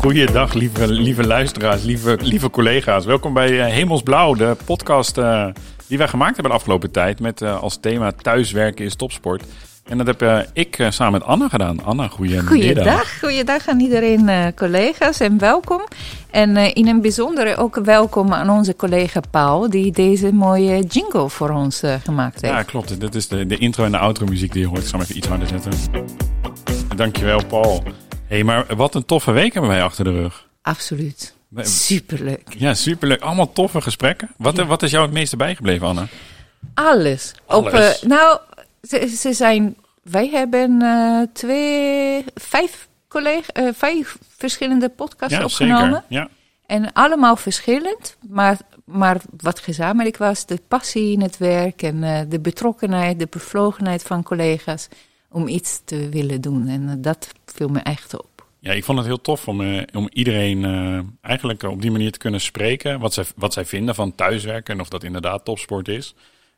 Goeiedag, lieve, lieve luisteraars, lieve, lieve collega's. Welkom bij uh, Hemelsblauw, de podcast uh, die wij gemaakt hebben de afgelopen tijd. Met uh, als thema thuiswerken is topsport. En dat heb ik samen met Anna gedaan. Anna, goedemiddag. Goeiedag, goeiedag aan iedereen, collega's en welkom. En in een bijzondere ook welkom aan onze collega Paul, die deze mooie jingle voor ons gemaakt heeft. Ja, klopt. Dit is de, de intro en de outro muziek die je hoort. Ik zal hem even iets harder zetten. Dankjewel, Paul hey, maar wat een toffe week hebben wij achter de rug. Absoluut. Superleuk. Ja, superleuk. Allemaal toffe gesprekken. Wat, wat is jou het meeste bijgebleven, Anna? Alles. Alles. Op, uh, nou, ze, ze, zijn. Wij hebben uh, twee, vijf, collega, uh, vijf verschillende podcasts ja, opgenomen. Zeker. Ja. En allemaal verschillend, maar, maar wat gezamenlijk was, de passie in het werk en de betrokkenheid, de bevlogenheid van collega's om iets te willen doen. En eh, dat viel me echt op. Ja, ik vond het heel tof om, uh, om iedereen uh, eigenlijk op die manier te kunnen spreken. Wat zij, wat zij vinden van thuiswerken en of dat inderdaad topsport is.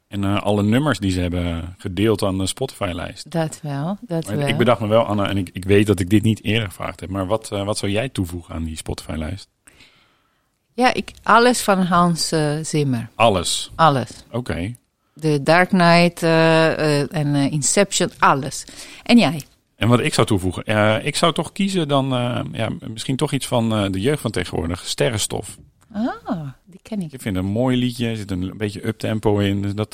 En uh, alle nummers die ze hebben gedeeld aan de Spotify-lijst. Dat wel, dat wel. Ik bedacht me wel, Anna, en ik, ik weet dat ik dit niet eerder gevraagd heb. Maar wat, wat zou jij toevoegen aan die Spotify-lijst? Ja, ik, alles van Hans Zimmer. Alles? Alles. Oké de Dark Knight uh, uh, en uh, Inception, alles. En jij? En wat ik zou toevoegen, ik zou toch kiezen dan ja, misschien toch iets van de jeugd van tegenwoordig, Sterrenstof. Ah, die ken ik. Ik vind een mooi liedje, er zit een beetje up-tempo in, dus dat,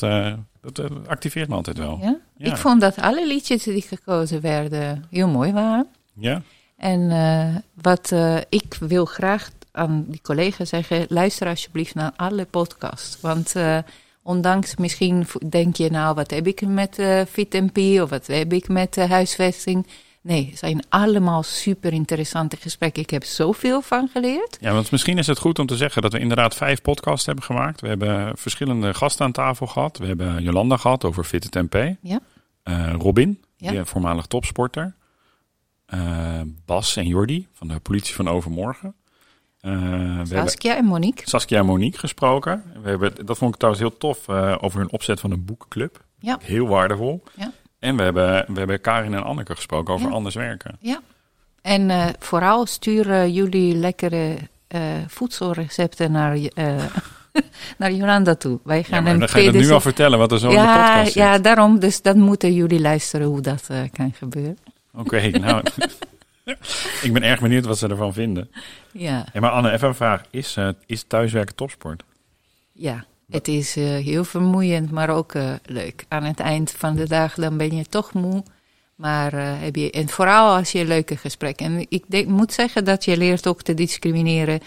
dat activeert me altijd wel. Ja? ja? Ik vond dat alle liedjes die gekozen werden heel mooi waren. Ja. En wat ik wil graag aan die collega's zeggen, luister alsjeblieft naar alle podcasts, want... Ondanks misschien denk je nou, wat heb ik met uh, FitMP of wat heb ik met uh, huisvesting. Nee, het zijn allemaal super interessante gesprekken. Ik heb zoveel van geleerd. Ja, want misschien is het goed om te zeggen dat we inderdaad vijf podcasts hebben gemaakt. We hebben verschillende gasten aan tafel gehad. We hebben Jolanda gehad over FitMP. Ja. Uh, Robin, ja. voormalig topsporter. Bas en Jordi van de politie van Overmorgen. Uh, Saskia en Monique. Saskia en Monique gesproken. We hebben, dat vond ik trouwens heel tof uh, over hun opzet van een boekenclub. Ja. Heel waardevol. Ja. En we hebben, we hebben Karin en Anneke gesproken over anders werken. Ja. En uh, vooral sturen jullie lekkere voedselrecepten naar, naar Jolanda toe. Wij gaan ja, dan ga je nu al vertellen wat er zo in de podcast zit. Ja, daarom. Dus dan moeten jullie luisteren hoe dat kan gebeuren. Oké, nou... ik ben erg benieuwd wat ze ervan vinden. Ja. Maar Anne, even een vraag. Is, uh, is thuiswerken topsport? Ja, het is uh, heel vermoeiend, maar ook uh, leuk. Aan het eind van de dag dan ben je toch moe. Maar heb je, en vooral als je leuke gesprekken. En ik denk, moet zeggen dat je leert ook te discrimineren.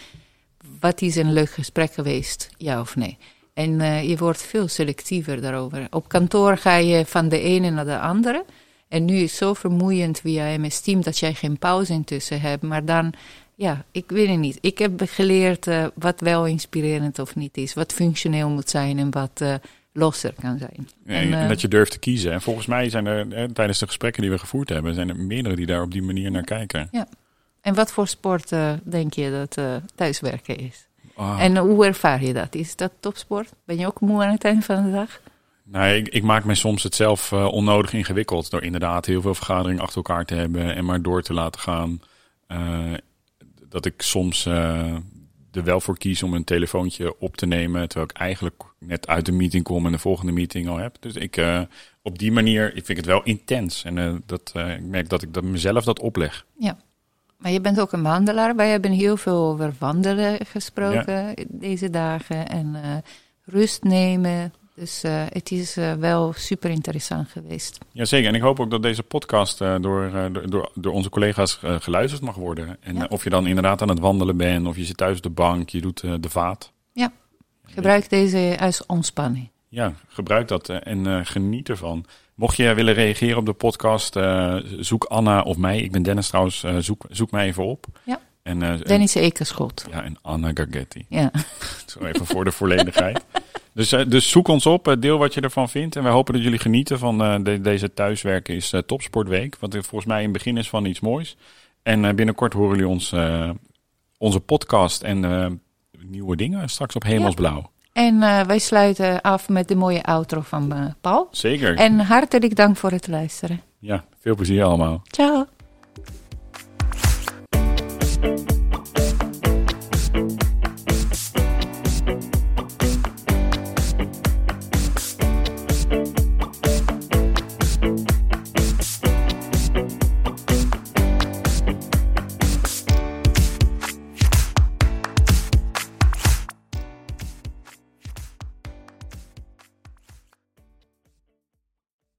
Wat is een leuk gesprek geweest, ja of nee? En je wordt veel selectiever daarover. Op kantoor ga je van de ene naar de andere. En nu is het zo vermoeiend via MS Team dat jij geen pauze intussen hebt. Maar dan, ja, ik weet het niet. Ik heb geleerd uh, wat wel inspirerend of niet is. Wat functioneel moet zijn en wat uh, losser kan zijn. en, en, dat je durft te kiezen. En volgens mij zijn er tijdens de gesprekken die we gevoerd hebben, zijn er meerdere die daar op die manier naar kijken. Ja. En wat voor sport denk je dat thuiswerken is? Ah. En hoe ervaar je dat? Is dat topsport? Ben je ook moe aan het eind van de dag? Nou, ik, ik, maak mij soms het zelf uh, onnodig ingewikkeld door inderdaad heel veel vergaderingen achter elkaar te hebben en maar door te laten gaan. Uh, dat ik soms uh, er wel voor kies om een telefoontje op te nemen, terwijl ik eigenlijk net uit de meeting kom en de volgende meeting al heb. Dus ik, op die manier ik vind ik het wel intens en dat, ik merk dat ik dat mezelf dat opleg. Ja. Maar je bent ook een wandelaar. Wij hebben heel veel over wandelen gesproken deze dagen. En rust nemen, dus uh, het is uh, wel super interessant geweest. Jazeker, en ik hoop ook dat deze podcast uh, door, door, door onze collega's geluisterd mag worden. En ja. of je dan inderdaad aan het wandelen bent, of je zit thuis op de bank, je doet de vaat. Ja, gebruik deze als ontspanning. Ja, gebruik dat en geniet ervan. Mocht je willen reageren op de podcast, zoek Anna of mij. Ik ben Dennis trouwens, zoek, zoek mij even op. Ja. En, Dennis Ekerschot. Ja, en Anna Gargetti. Ja. Zo even voor de volledigheid. Dus, uh, dus zoek ons op, uh, deel wat je ervan vindt. En wij hopen dat jullie genieten van de, deze thuiswerken is Topsportweek. Wat volgens mij in het begin is van iets moois. En binnenkort horen jullie ons, onze podcast en nieuwe dingen straks op Hemelsblauw. Ja. En wij sluiten af met de mooie outro van Paul. Zeker. En hartelijk dank voor het luisteren. Ja, veel plezier allemaal. Ciao.